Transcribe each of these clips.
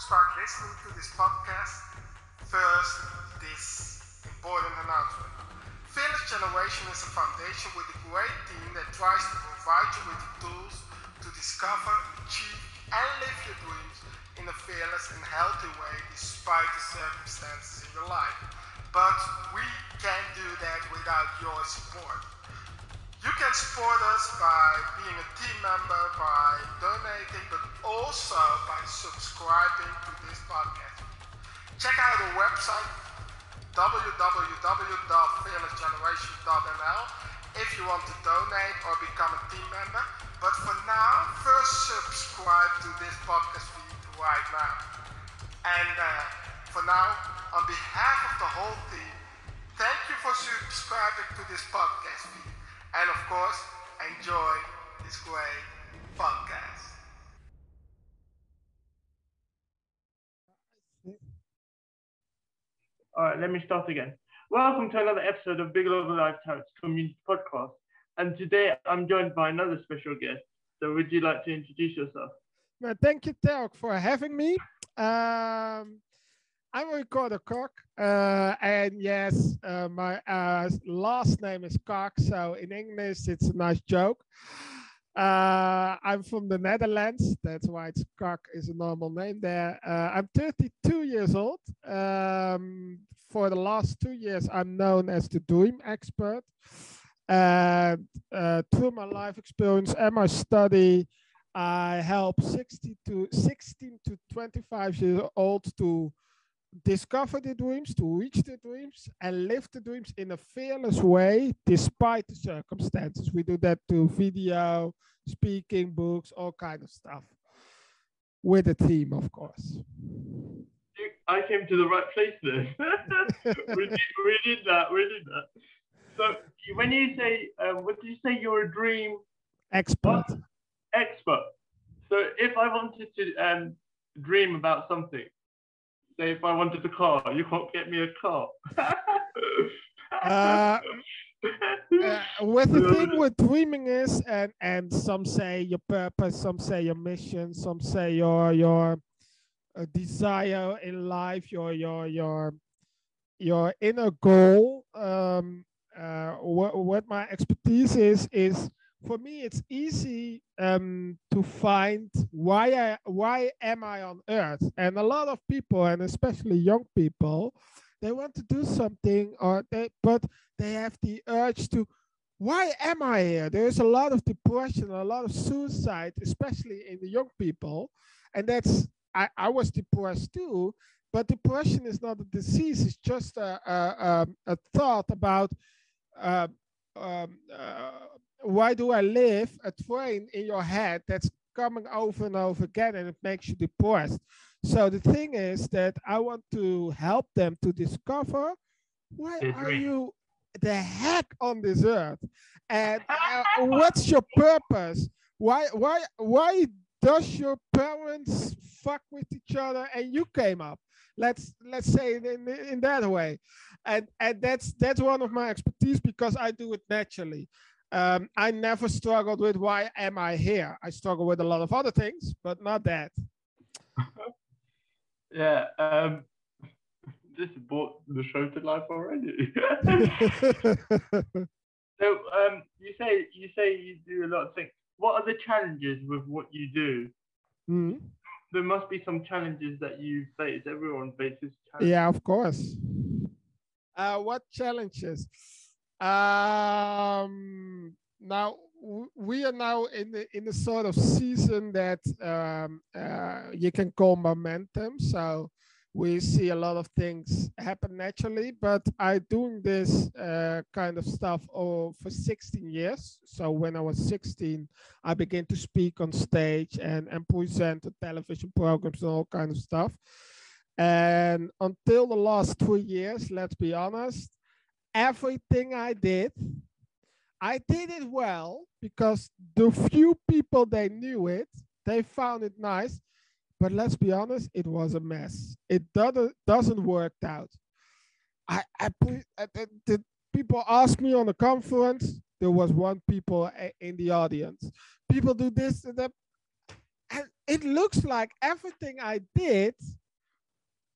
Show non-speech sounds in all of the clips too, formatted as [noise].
start listening to this podcast, first, this important announcement. Fearless Generation is a foundation with a great team that tries to provide you with the tools to discover, achieve, and live your dreams in a fearless and healthy way despite the circumstances in your life. But we can't do that without your support. You can support us by being a team member, by donating, but also by subscribing to this podcast. Check out our website www.fearlessgeneration.nl if you want to donate or become a team member. But for now, first subscribe to this podcast feed right now. And uh, for now, on behalf of the whole team, thank you for subscribing to this podcast feed. And of course, enjoy this great podcast. All right, let me start again. Welcome to another episode of Big Love Life Touch Community Podcast. And today I'm joined by another special guest. So would you like to introduce yourself? Well, thank you, Telk, for having me. Um, I'm Ricardo Kok, uh, and yes, uh, my uh, last name is Kok, so in English it's a nice joke. Uh, I'm from the Netherlands, that's why it's Kok is a normal name there. Uh, I'm 32 years old. Um, for the last two years, I'm known as the dream expert. And uh, through my life experience and my study, I help 60 to 16 to 25 years old to discover the dreams, to reach the dreams, and live the dreams in a fearless way despite the circumstances. We do that through video, speaking, books, all kind of stuff. With a team, of course. I came to the right place then. [laughs] we, did, we did that. We did that. So when you say, um, what did you say? You're a dream expert. What? Expert. So if I wanted to um, dream about something, say if I wanted a car, you can't get me a car. uh, uh, what the thing with dreaming is, and and some say your purpose, some say your mission, some say your your uh, desire in life, your your your your inner goal. Um, uh, what what my expertise is is for me it's easy um, to find why I why am I on earth? And a lot of people and especially young people they want to do something or they but they have the urge to why am I here? There's a lot of depression a lot of suicide especially in the young people. And that's I, I was depressed too but depression is not a disease it's just a, a, a, a thought about uh, um, uh, why do I live a train in your head that's coming over and over again and it makes you depressed. So the thing is that I want to help them to discover why are you the heck on this earth and [laughs] uh, what's your purpose? Why why why does your parents fuck with each other and you came up? Let's let's say it in, in that way. And and that's that's one of my expertise because I do it naturally um, I never struggled with why am I here. I struggle with a lot of other things, but not that. [laughs] yeah, um, [laughs] just brought the show to life already. [laughs] so um, you say you say you do a lot of things. What are the challenges with what you do? Mm-hmm. There must be some challenges that you face. Everyone faces challenges. Yeah, of course. Uh, what challenges? Um, now we are now in the in the sort of season that um, uh, you can call momentum. So we see a lot of things happen naturally, but I doing this uh, kind of stuff oh, for 16 years. So when I was 16, I began to speak on stage and, and present television programs and all kind of stuff. And until the last two years, let's be honest, everything I did, I did it well because the few people they knew it, they found it nice. But let's be honest, it was a mess. It doesn't doesn't work out. I, I I, the people ask me on the conference. There was one people in the audience. People do this and that. And it looks like everything I did,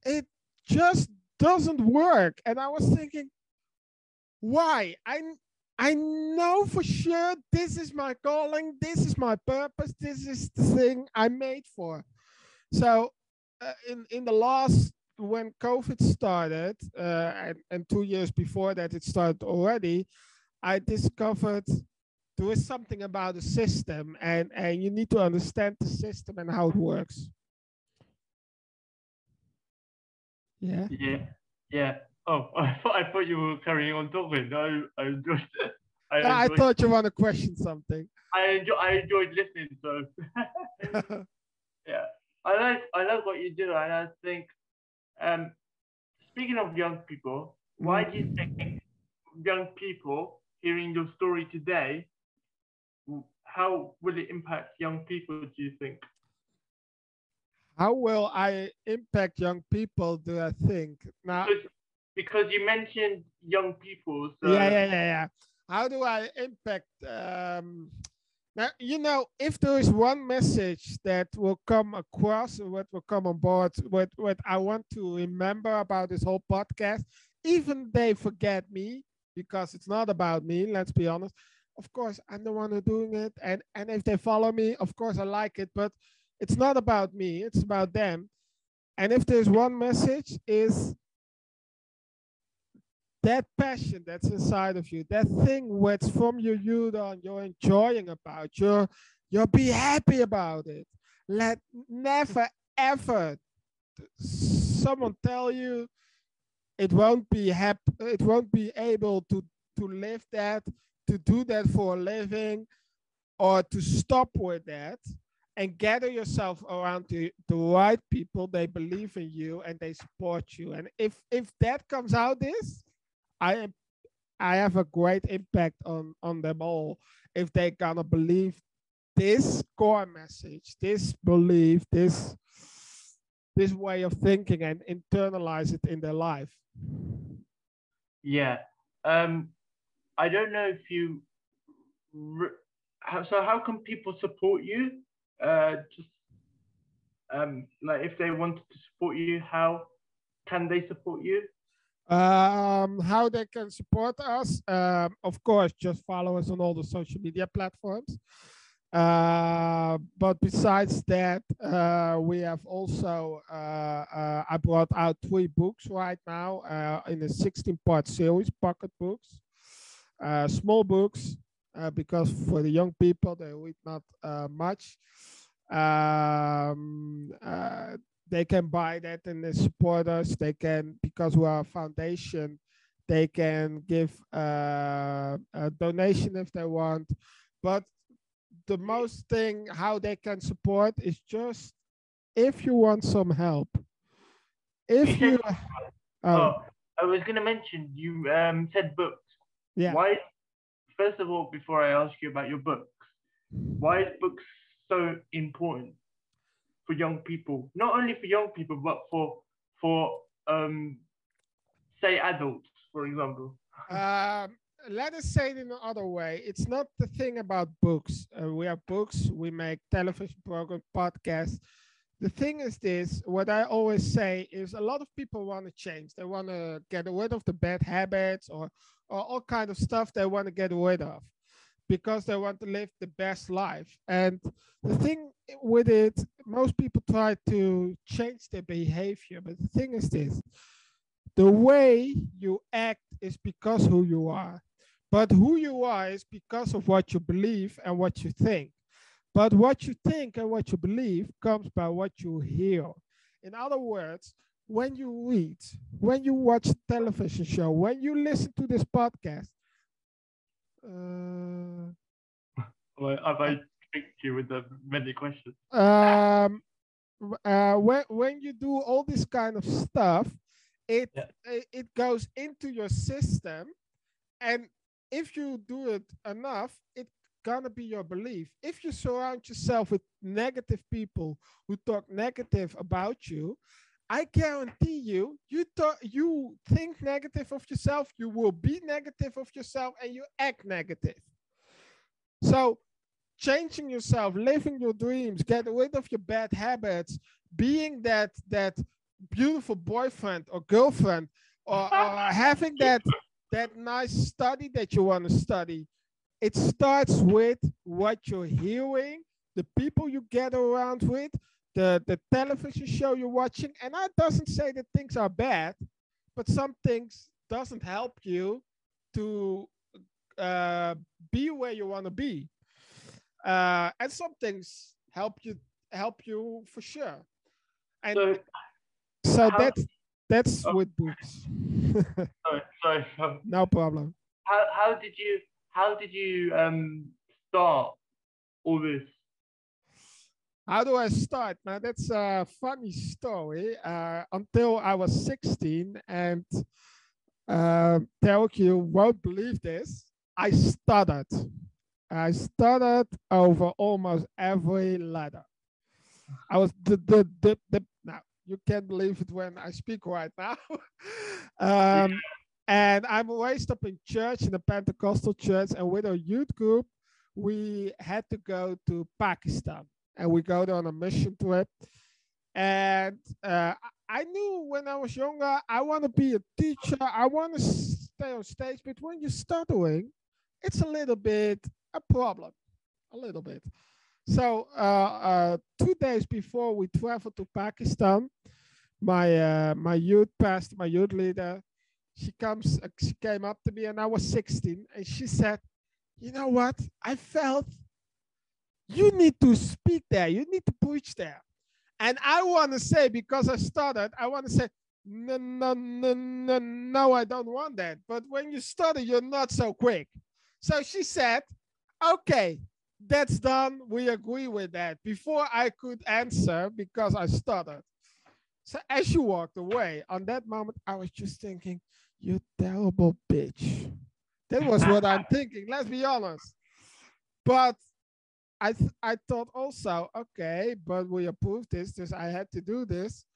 it just doesn't work. And I was thinking, why? I I know for sure this is my calling, this is my purpose, this is the thing I'm made for. So, uh, in in the last when COVID started, uh, and, and two years before that it started already, I discovered there is something about the system, and and you need to understand the system and how it works. Yeah. Yeah. Yeah. Oh, [laughs] I thought I thought you were carrying on talking. I I enjoyed it. [laughs] I, I enjoyed, thought you want to question something. I enjoy, I enjoyed listening. So [laughs] yeah, I like I like what you do, and I think, um, speaking of young people, why do you think young people hearing your story today, how will it impact young people? Do you think? how will I impact young people? Do I think now? Because, you mentioned young people. So yeah, yeah, yeah, yeah. How do I impact? Um, now, you know, if there is one message that will come across, what will come on board, what what I want to remember about this whole podcast, even they forget me because it's not about me. Let's be honest. Of course, I'm the one who doing it, and and if they follow me, of course I like it. But it's not about me. It's about them. And if there's one message, is that passion that's inside of you, that thing what's from your youth on, you're enjoying about, you're you'll be happy about it. Let never ever someone tell you it won't be happy, it won't be able to to live that, to do that for a living, or to stop with that and gather yourself around the, the right people they believe in you and they support you and if if that comes out this i i have a great impact on on them all if they gonna believe this core message this belief this this way of thinking and internalize it in their life Yeah. Um, I don't know if you. How, so how can people support you? Uh, just um, like if they wanted to support you, how can they support you? Um how they can support us um of course just follow us on all the social media platforms. Uh but besides that uh we have also uh, uh i brought out three books right now uh in a 16 part series pocket books. Uh small books because for the young people they read not much. Um they can buy that and they support us. They can, because we are a foundation, they can give uh, a donation if they want. But the most thing how they can support is just if you want some help. If you, oh, Oh, I was going to mention you um, said books. yeah, Why? First of all, before I ask you about your books, why is books so important for young people? Not only for young people, but for for um, say adults, for example. um, let us say it in another way. It's not the thing about books. Uh, we have books, we make television program, podcasts. The thing is this, what I always say is a lot of people want to change. They want to get rid of the bad habits or, or all kind of stuff they want to get rid of because they want to live the best life. And the thing with it, most people try to change their behavior. But the thing is this, the way you act is because who you are. But who you are is because of what you believe and what you think. But what you think and what you believe comes by what you hear. In other words, when you read, when you watch television show, when you listen to this podcast, uh, Well, have I tricked you with the many questions? um, uh, when when you do all this kind of stuff, it Yeah. it, it goes into your system, and if you do it enough, it gonna be your belief. If you surround yourself with negative people who talk negative about you, I guarantee you, you thought you think negative of yourself, you will be negative of yourself, and you act negative. So changing yourself, living your dreams, get rid of your bad habits, being that that beautiful boyfriend or girlfriend, or, [laughs] or having that that nice study that you want to study. It starts with what you're hearing, the people you get around with, the, the television show you're watching. And that doesn't say that things are bad, but some things doesn't help you to uh, be where you want to be. Uh, and some things help you help you for sure. And so, so how, that's that's oh. with books. [laughs] sorry, sorry. No problem. How how did you how did you um start all this? How do I start? Now that's a funny story. Uh, until I was 16, and uh, you won't believe this. I stuttered. I stuttered over almost every letter. I was the the the, the now you can't believe it when I speak right now. [laughs] um, and I'm raised up in church in a Pentecostal church, and with a youth group, we had to go to Pakistan, and we go on a mission trip. And uh, I knew when I was younger, I want to be a teacher. I want to stay on stage. But when you're stuttering, it's a little bit a problem, a little bit. So uh, uh, two days before we traveled to Pakistan, my uh, my youth pastor, my youth leader, she comes, uh, she came up to me, and I was 16, and she said, "You know what? I felt you need to speak there. You need to preach there." And I want to say because I started, I want to say, no, no, no, no, no, I don't want that. But when you study, you're not so quick. So she said, okay, that's done. We agree with that. Before I could answer because I stuttered. So as she walked away, on that moment, I was just thinking, you terrible bitch. That was what I'm [laughs] thinking. Let's be honest. But I th I thought also, okay, but we approved this, this I had to do this.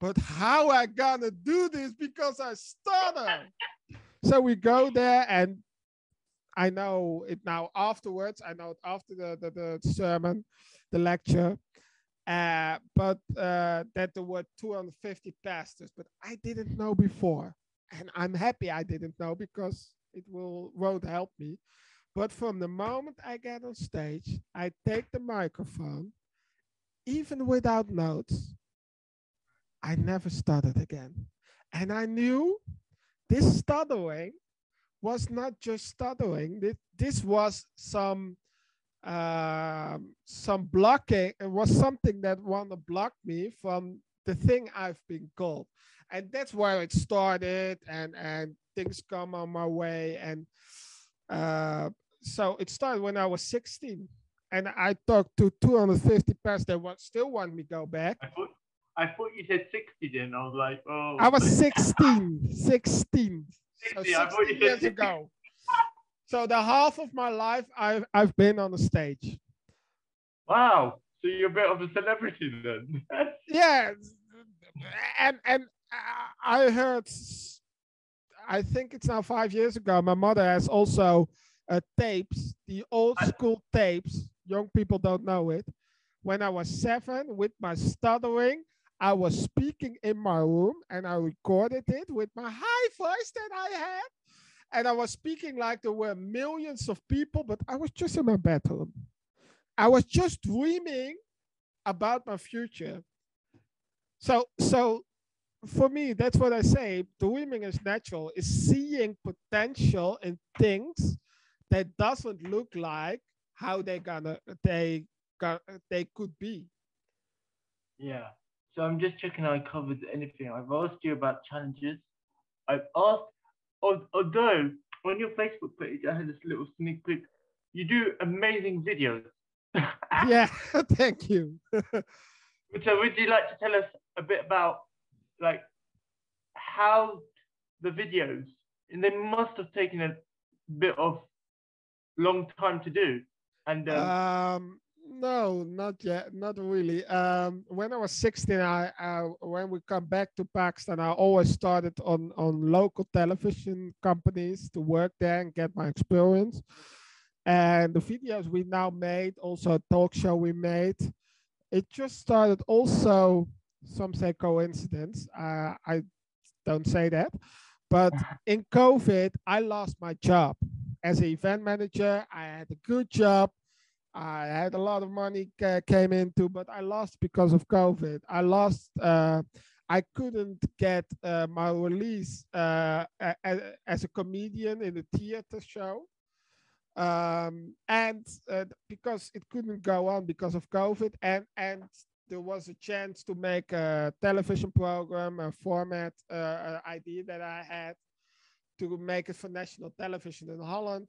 But how I gonna do this because I stuttered? so we go there and I know it now afterwards. I know it after the, the, the sermon, the lecture. Uh, but uh, that there were 250 pastors, but I didn't know before. And I'm happy I didn't know because it will won't help me. But from the moment I get on stage, I take the microphone, even without notes, I never stuttered again. And I knew this stuttering was not just stuttering. This, was some uh, some blocking. It was something that wanted to block me from the thing I've been called, and that's where it started. And and things come on my way, and uh, so it started when I was 16, and I talked to 250 pastors that want, still want me go back. I thought, I thought you said 60 then. I was like, oh. I was 16, 16 so 60 years ago. So the half of my life I've I've been on the stage. Wow. So you're a bit of a celebrity then. [laughs] yeah. And and I heard I think it's now five years ago. My mother has also uh, tapes, the old school tapes. Young people don't know it. When I was seven, with my stuttering, I was speaking in my room and I recorded it with my high voice that I had. And I was speaking like there were millions of people, but I was just in my bedroom. I was just dreaming about my future. So, so for me, that's what I say. Dreaming is natural, is seeing potential in things that doesn't look like how they gonna they they could be. Yeah. So I'm just checking I covered anything. I've asked you about challenges. I've asked, although on your Facebook page, I had this little sneak peek. You do amazing videos. [laughs] yeah, [laughs] thank you. [laughs] so would you like to tell us a bit about like how the videos, and they must have taken a bit of long time to do. And um, um no, not yet, not really. Um, when I was 16, I, I when we come back to Pakistan, I always started on on local television companies to work there and get my experience. and the videos we now made, also a talk show we made, it just started also, some say coincidence. Uh, I don't say that. But in COVID, I lost my job as an event manager. I had a good job. I had a lot of money uh, came into, but I lost because of COVID. I lost. Uh, I couldn't get uh, my release uh, as, as, a comedian in a theater show, um, and uh, because it couldn't go on because of COVID, and and there was a chance to make a television program, a format uh, idea that I had to make it for national television in Holland,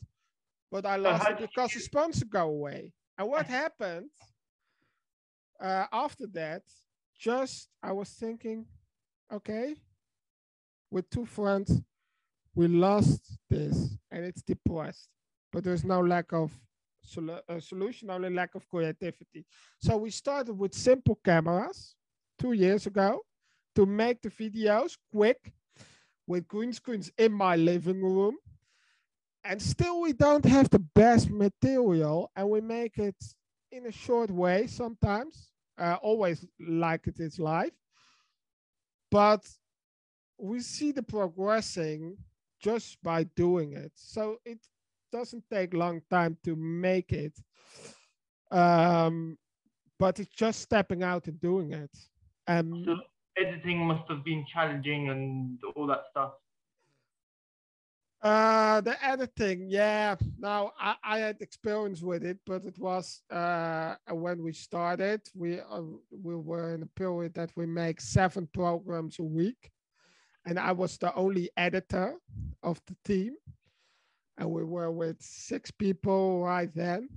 but I lost it because the sponsor go away. And what happened uh, after that? Just I was thinking, okay, with two friends, we lost this, and it's depressed. But there's no lack of a solution, only lack of creativity. So we started with simple cameras two years ago to make the videos quick with green screens in my living room. And still we don't have the best material and we make it in a short way sometimes, uh, always like it is live. But we see the progressing just by doing it. So it doesn't take long time to make it. Um, but it's just stepping out and doing it. Um, so editing must have been challenging and all that stuff. Uh, the editing, yeah. Now I, I had experience with it, but it was uh, when we started. We uh, we were in a period that we make seven programs a week, and I was the only editor of the team and we were with six people right then.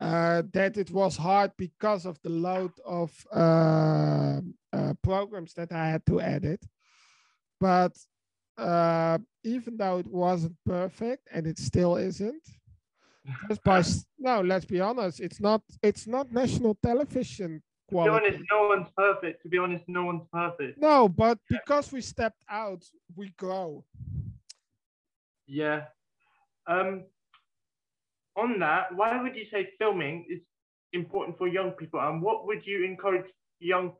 Uh, that it was hard because of the load of uh, uh, programs that I had to edit. But uh, even though it wasn't perfect, and it still isn't, [laughs] just by no, let's be honest, it's not. It's not national television quality. To be honest, no one's perfect. To be honest, no one's perfect. No, but because we stepped out, we grow. Yeah, um, on that, why would you say filming is important for young people, and what would you encourage young,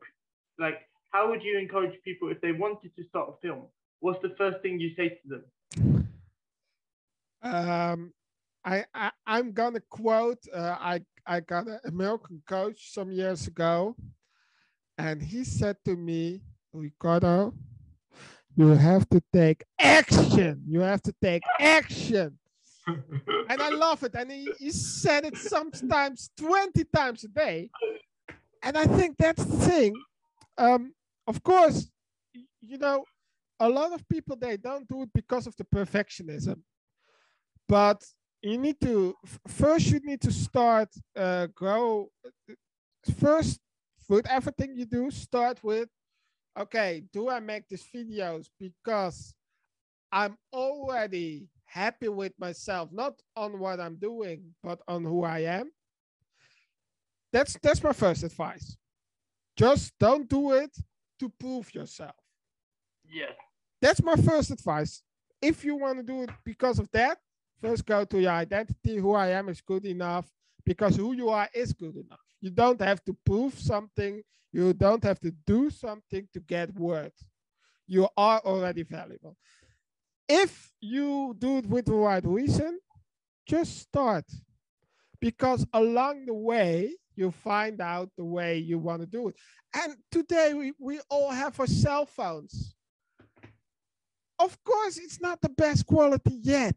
like, how would you encourage people if they wanted to start a film? What's the first thing you say to them? Um, I, I I'm gonna quote. Uh, I I got an American coach some years ago, and he said to me, Ricardo, you have to take action. You have to take action and I love it. And he, he said it sometimes 20 times a day. And I think that's the thing. Um, of course, you know, a lot of people they don't do it because of the perfectionism. But you need to first you need to start uh, grow first with everything you do start with okay do i make these videos because i'm already happy with myself, not on what I'm doing, but on who I am. That's that's my first advice. Just don't do it to prove yourself. Yeah. That's my first advice. If you want to do it because of that, first go to your identity. Who I am is good enough because who you are is good enough. You don't have to prove something. You don't have to do something to get worth. You are already valuable if you do it with the right reason, just start. Because along the way, you find out the way you want to do it. And today we, we all have our cell phones. Of course, it's not the best quality yet,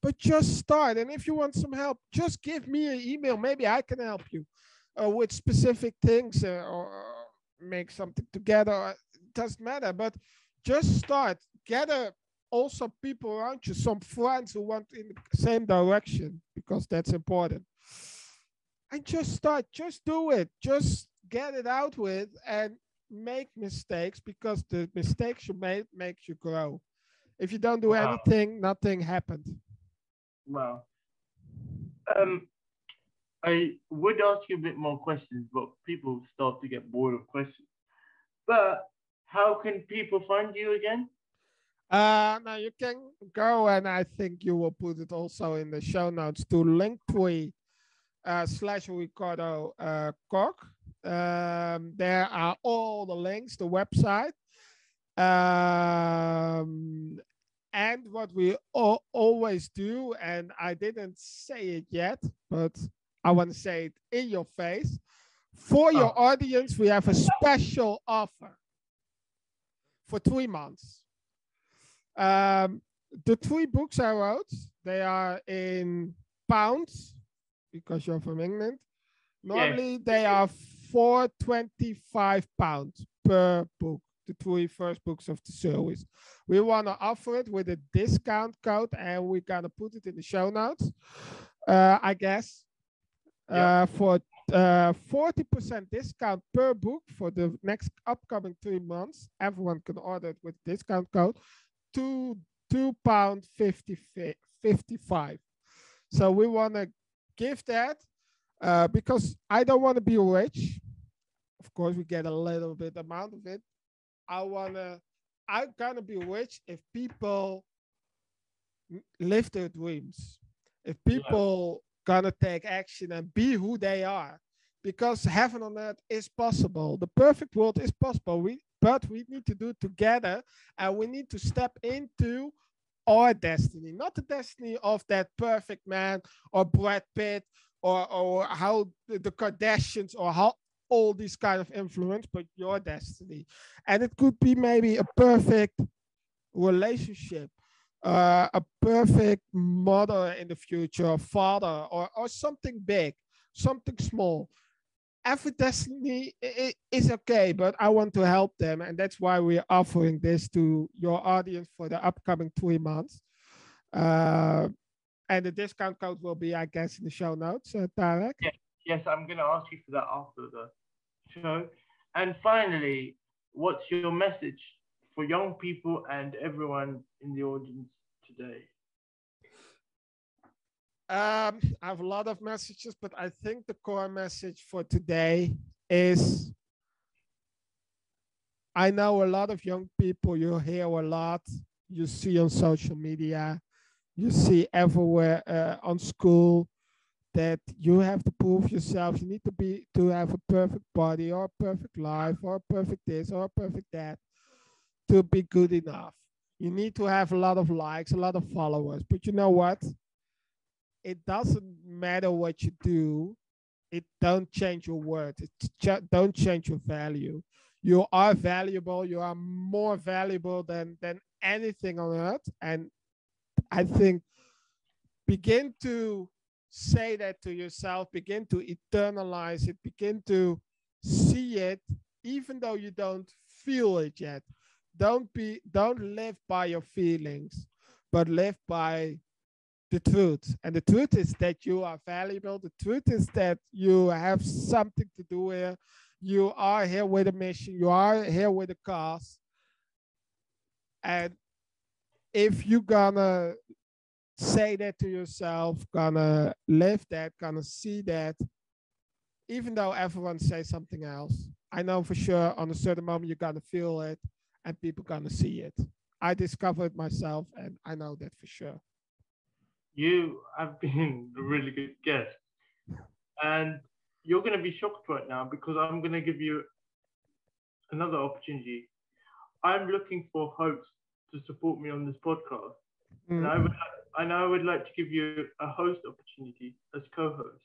but just start. And if you want some help, just give me an email. Maybe I can help you uh, with specific things uh, or make something together. It doesn't matter, but just start. Gather a also people around you, some friends who want in the same direction because that's important. And just start, just do it, just get it out with and make mistakes because the mistakes you made makes you grow. If you don't do wow. anything, nothing happened. Wow. Um, I would ask you a bit more questions, but people start to get bored of questions. But how can people find you again? Uh, now you can go and I think you will put it also in the show notes to Linktree uh, slash Ricardo uh, Kok. Um, there are all the links, the website. Um, and what we always do, and I didn't say it yet, but I want to say it in your face. For your oh. audience, we have a special offer for three months. Um, the three books I wrote, they are in pounds because you're from England. Normally, yes. they are 425 pounds per book the three first books of the series. We want to offer it with a discount code and we're going to put it in the show notes, uh, I guess, uh, for 40% uh, discount per book for the next upcoming three months. Everyone can order it with discount code to two pound 50, 55. So we want to give that uh, because I don't want to be rich. Of course, we get a little bit amount of it, I wanna, I'm gonna be rich if people live their dreams. If people yeah. gonna take action and be who they are, because heaven on earth is possible. The perfect world is possible. We, but we need to do it together, and we need to step into our destiny, not the destiny of that perfect man or Brad Pitt or or how the Kardashians or how all these kind of influence, but your destiny. And it could be maybe a perfect relationship, uh, a perfect mother in the future, father, or, or something big, something small. Every destiny is okay, but I want to help them. And that's why we're offering this to your audience for the upcoming three months. Uh, and the discount code will be, I guess, in the show notes, uh, Tarek. Yeah. Yes, I'm going to ask you for that after the show. And finally, what's your message for young people and everyone in the audience today? Um, I have a lot of messages, but I think the core message for today is I know a lot of young people, you hear a lot, you see on social media, you see everywhere uh, on school, that you have to prove yourself. You need to be to have a perfect body or a perfect life or a perfect this or a perfect that to be good enough. You need to have a lot of likes, a lot of followers. But you know what? It doesn't matter what you do. It don't change your worth. It don't change your value. You are valuable. You are more valuable than than anything on earth. And I think begin to say that to yourself, begin to eternalize it, begin to see it, even though you don't feel it yet. Don't be don't live by your feelings, but live by the truth. And the truth is that you are valuable. The truth is that you have something to do here. You are here with a mission. You are here with a cause. And if you're gonna say that to yourself, gonna live that, gonna see that, even though everyone says something else. I know for sure on a certain moment you're gonna feel it and people gonna see it. I discovered myself and I know that for sure. You have [laughs] been a really good guest. And you're gonna be shocked right now because I'm gonna give you another opportunity. I'm looking for hosts to support me on this podcast. Mm. And I would and I would like to give you a host opportunity as co-host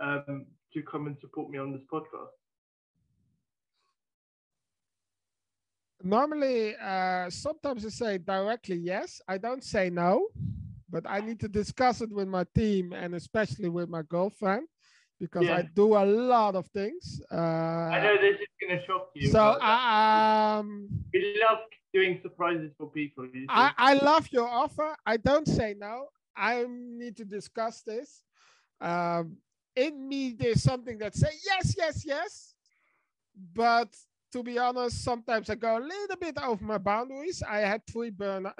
um, to come and support me on this podcast. Normally, uh, sometimes I say directly yes. I don't say no, but I need to discuss it with my team and especially with my girlfriend because yeah. I do a lot of things. Uh, I know this is going to shock you. So, um, we love doing surprises for people. I, I love your offer. I don't say no. I need to discuss this. Um, in me, there's something that say yes, yes, yes. But to be honest, sometimes I go a little bit over my boundaries. I had three burn,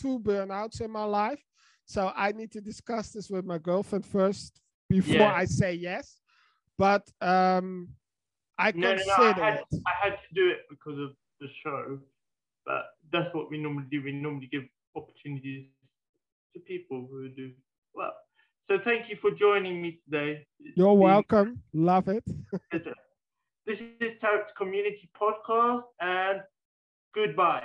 two burnouts in my life, so I need to discuss this with my girlfriend first before yeah. I say yes. But um, I no, consider no, no, I had, it. I had to do it because of the show but that's what we normally do. We normally give opportunities to people who do well. So thank you for joining me today. You're welcome. Love it. [laughs] this is Tarek's Community Podcast, and goodbye.